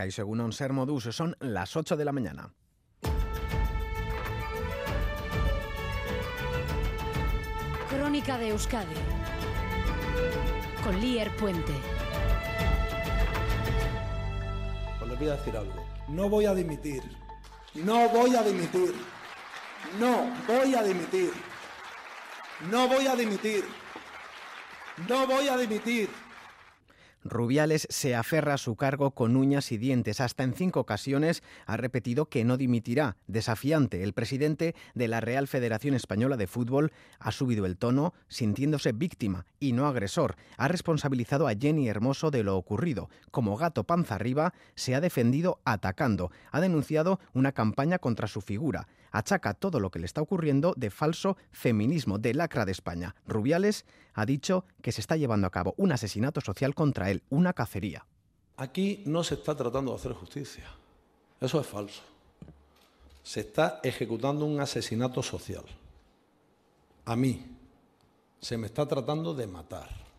Caixo Egunon Ser Modus, son las 8 de la mañana. Crónica de Euskadi con Lier Puente. Os les voy a decir algo. No voy a dimitir. No voy a dimitir. No voy a dimitir. No voy a dimitir. No voy a dimitir. Rubiales se aferra a su cargo con uñas y dientes. Hasta en cinco ocasiones ha repetido que no dimitirá. Desafiante, el presidente de la Real Federación Española de Fútbol ha subido el tono, sintiéndose víctima y no agresor. Ha responsabilizado a Jenny Hermoso de lo ocurrido. Como gato panza arriba, se ha defendido atacando. Ha denunciado una campaña contra su figura achaca todo lo que le está ocurriendo de falso feminismo, de lacra de España. Rubiales ha dicho que se está llevando a cabo un asesinato social contra una cacería. Aquí no se está tratando de hacer justicia. Eso es falso. Se está ejecutando un asesinato social. A mí se me está tratando de matar.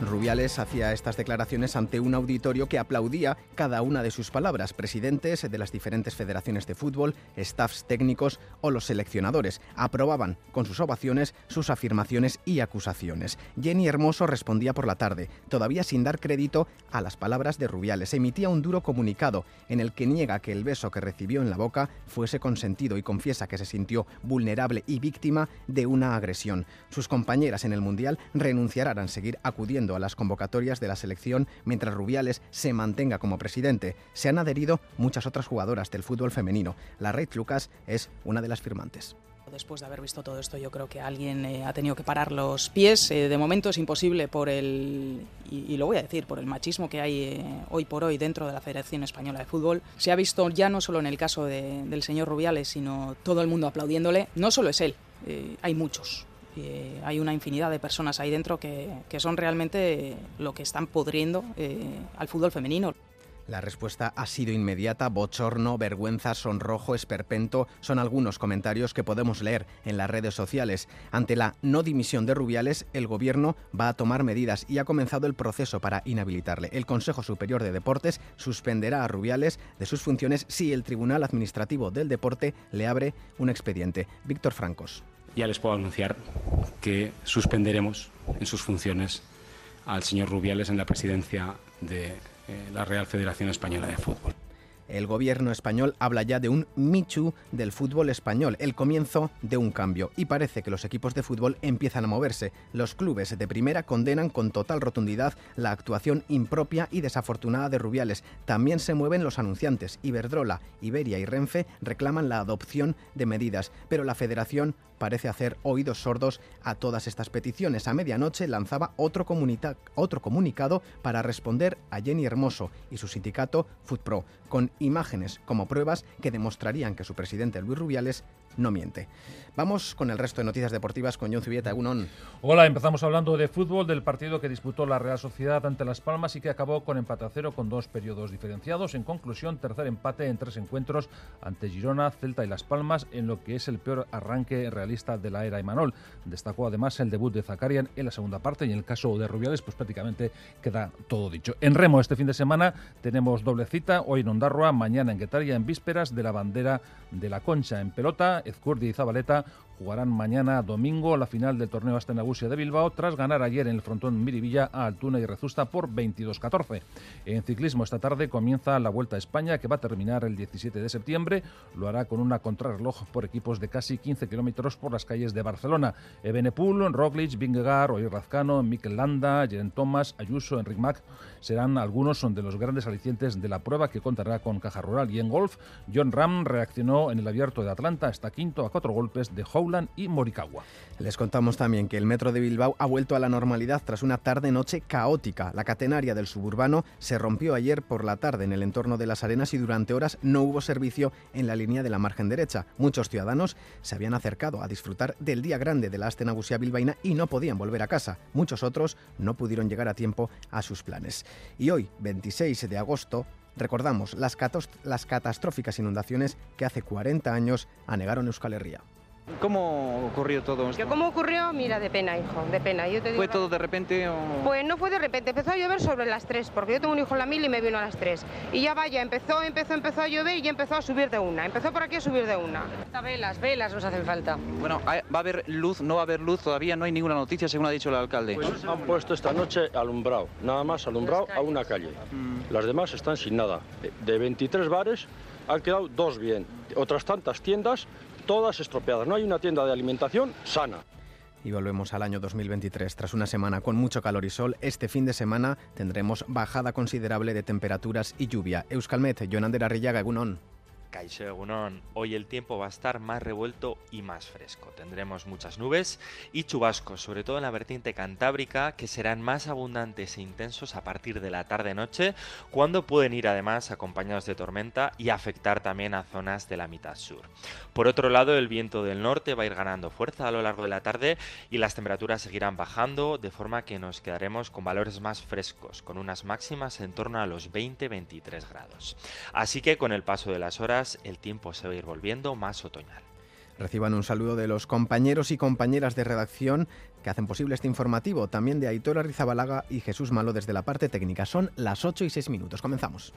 Rubiales hacía estas declaraciones ante un auditorio que aplaudía cada una de sus palabras, presidentes de las diferentes federaciones de fútbol, staffs técnicos o los seleccionadores. Aprobaban con sus ovaciones sus afirmaciones y acusaciones. Jenny Hermoso respondía por la tarde, todavía sin dar crédito a las palabras de Rubiales. Emitía un duro comunicado en el que niega que el beso que recibió en la boca fuese consentido y confiesa que se sintió vulnerable y víctima de una agresión. Sus compañeras en el Mundial renunciarán a seguir acudiendo a las convocatorias de la selección mientras Rubiales se mantenga como presidente. Se han adherido muchas otras jugadoras del fútbol femenino. La Rey Lucas es una de las firmantes. Después de haber visto todo esto, yo creo que alguien eh, ha tenido que parar los pies. Eh, de momento es imposible por el, y, lo voy a decir, por el machismo que hay eh, hoy por hoy dentro de la Federación Española de Fútbol. Se ha visto ya no solo en el caso del señor Rubiales, sino todo el mundo aplaudiéndole. No solo es él, hay muchos. Hay una infinidad de personas ahí dentro que, que son realmente lo que están pudriendo eh, al fútbol femenino. La respuesta ha sido inmediata, bochorno, vergüenza, sonrojo, esperpento, son algunos comentarios que podemos leer en las redes sociales. Ante la no dimisión de Rubiales, el gobierno va a tomar medidas y ha comenzado el proceso para inhabilitarle. El Consejo Superior de Deportes suspenderá a Rubiales de sus funciones si el Tribunal Administrativo del Deporte le abre un expediente. Víctor Francos ya les puedo anunciar que suspenderemos en sus funciones al señor Rubiales en la presidencia de eh, la Real Federación Española de Fútbol. El gobierno español habla ya de un Michu del fútbol español, el comienzo de un cambio. Y parece que los equipos de fútbol empiezan a moverse. Los clubes de primera condenan con total rotundidad la actuación impropia y desafortunada de Rubiales. También se mueven los anunciantes. Iberdrola, Iberia y Renfe reclaman la adopción de medidas, pero la federación parece hacer oídos sordos a todas estas peticiones. A medianoche lanzaba otro, comunicado para responder a Jenny Hermoso y su sindicato FootPro, con imágenes como pruebas que demostrarían que su presidente Luis Rubiales no miente. Vamos con el resto de noticias deportivas con John Zubieta. Egunon. Hola, empezamos hablando de fútbol, del partido que disputó la Real Sociedad ante Las Palmas y que acabó con empate a cero con dos periodos diferenciados. En conclusión, tercer empate en tres encuentros ante Girona, Celta y Las Palmas en lo que es el peor arranque realista de la era Imanol. Destacó además el debut de Zakarian en la segunda parte y en el caso de Rubiales pues prácticamente queda todo dicho. En remo este fin de semana tenemos doble cita, hoy en Ondarroa, mañana en Guetaria en vísperas de la bandera de la Concha. En pelota, Ezcurdi y Zabaleta jugarán mañana domingo la final del torneo Astenagusia de Bilbao tras ganar ayer en el frontón Miribilla a Altuna y Rezusta por 22-14. En ciclismo esta tarde comienza la Vuelta a España que va a terminar el 17 de septiembre. Lo hará con una contrarreloj por equipos de casi 15 kilómetros por las calles de Barcelona. Ebenepul, Roglic, Vingegaard, Oir Razcano, Mikel Landa, Jeren Thomas, Ayuso, Enric Mac serán algunos de los grandes alicientes de la prueba que contará con Caja Rural. Y en golf, John Ram reaccionó en el abierto de Atlanta hasta quinto a cuatro golpes de Y Moricagua. Les contamos también que el metro de Bilbao ha vuelto a la normalidad tras una tarde-noche caótica. La catenaria del suburbano se rompió ayer por la tarde en el entorno de las arenas y durante horas no hubo servicio en la línea de la margen derecha. Muchos ciudadanos se habían acercado a disfrutar del día grande de la Astenagusia bilbaína y no podían volver a casa. Muchos otros no pudieron llegar a tiempo a sus planes. Y hoy, 26 de agosto, recordamos las catastróficas inundaciones que hace 40 años anegaron Euskal Herria. ¿Cómo ocurrió todo esto? ¿Cómo ocurrió? Mira, de pena, hijo, de pena. Yo te digo ¿Fue todo de repente o...? Pues no fue de repente, empezó a llover sobre las 3, porque yo tengo un hijo en la mil y me vino a las 3. Y ya vaya, empezó, empezó, empezó a llover y ya empezó a subir de una. Empezó por aquí a subir de una. Velas, velas nos hacen falta. Bueno, ¿va a haber luz? ¿No va a haber luz? Todavía no hay ninguna noticia, según ha dicho el alcalde. Pues han puesto esta noche alumbrado, nada más alumbrado a una calle. Mm. Las demás están sin nada. De 23 bares han quedado dos bien. Otras tantas tiendas, todas estropeadas. No hay una tienda de alimentación sana. Y volvemos al año 2023. Tras una semana con mucho calor y sol, este fin de semana tendremos bajada considerable de temperaturas y lluvia. Euskalmet, Jonander Arrillaga, Egunon. Caixo Egunon, hoy el tiempo va a estar más revuelto y más fresco. Tendremos muchas nubes y chubascos, sobre todo en la vertiente cantábrica, que serán más abundantes e intensos a partir de la tarde-noche, cuando pueden ir además acompañados de tormenta y afectar también a zonas de la mitad sur. Por otro lado, el viento del norte va a ir ganando fuerza a lo largo de la tarde y las temperaturas seguirán bajando, de forma que nos quedaremos con valores más frescos, con unas máximas en torno a los 20-23 grados. Así que con el paso de las horas, el tiempo se va a ir volviendo más otoñal. Reciban un saludo de los compañeros y compañeras de redacción que hacen posible este informativo, también de Aitor Rizabalaga y Jesús Malo desde la parte técnica. Son las 8 y 6 minutos. Comenzamos.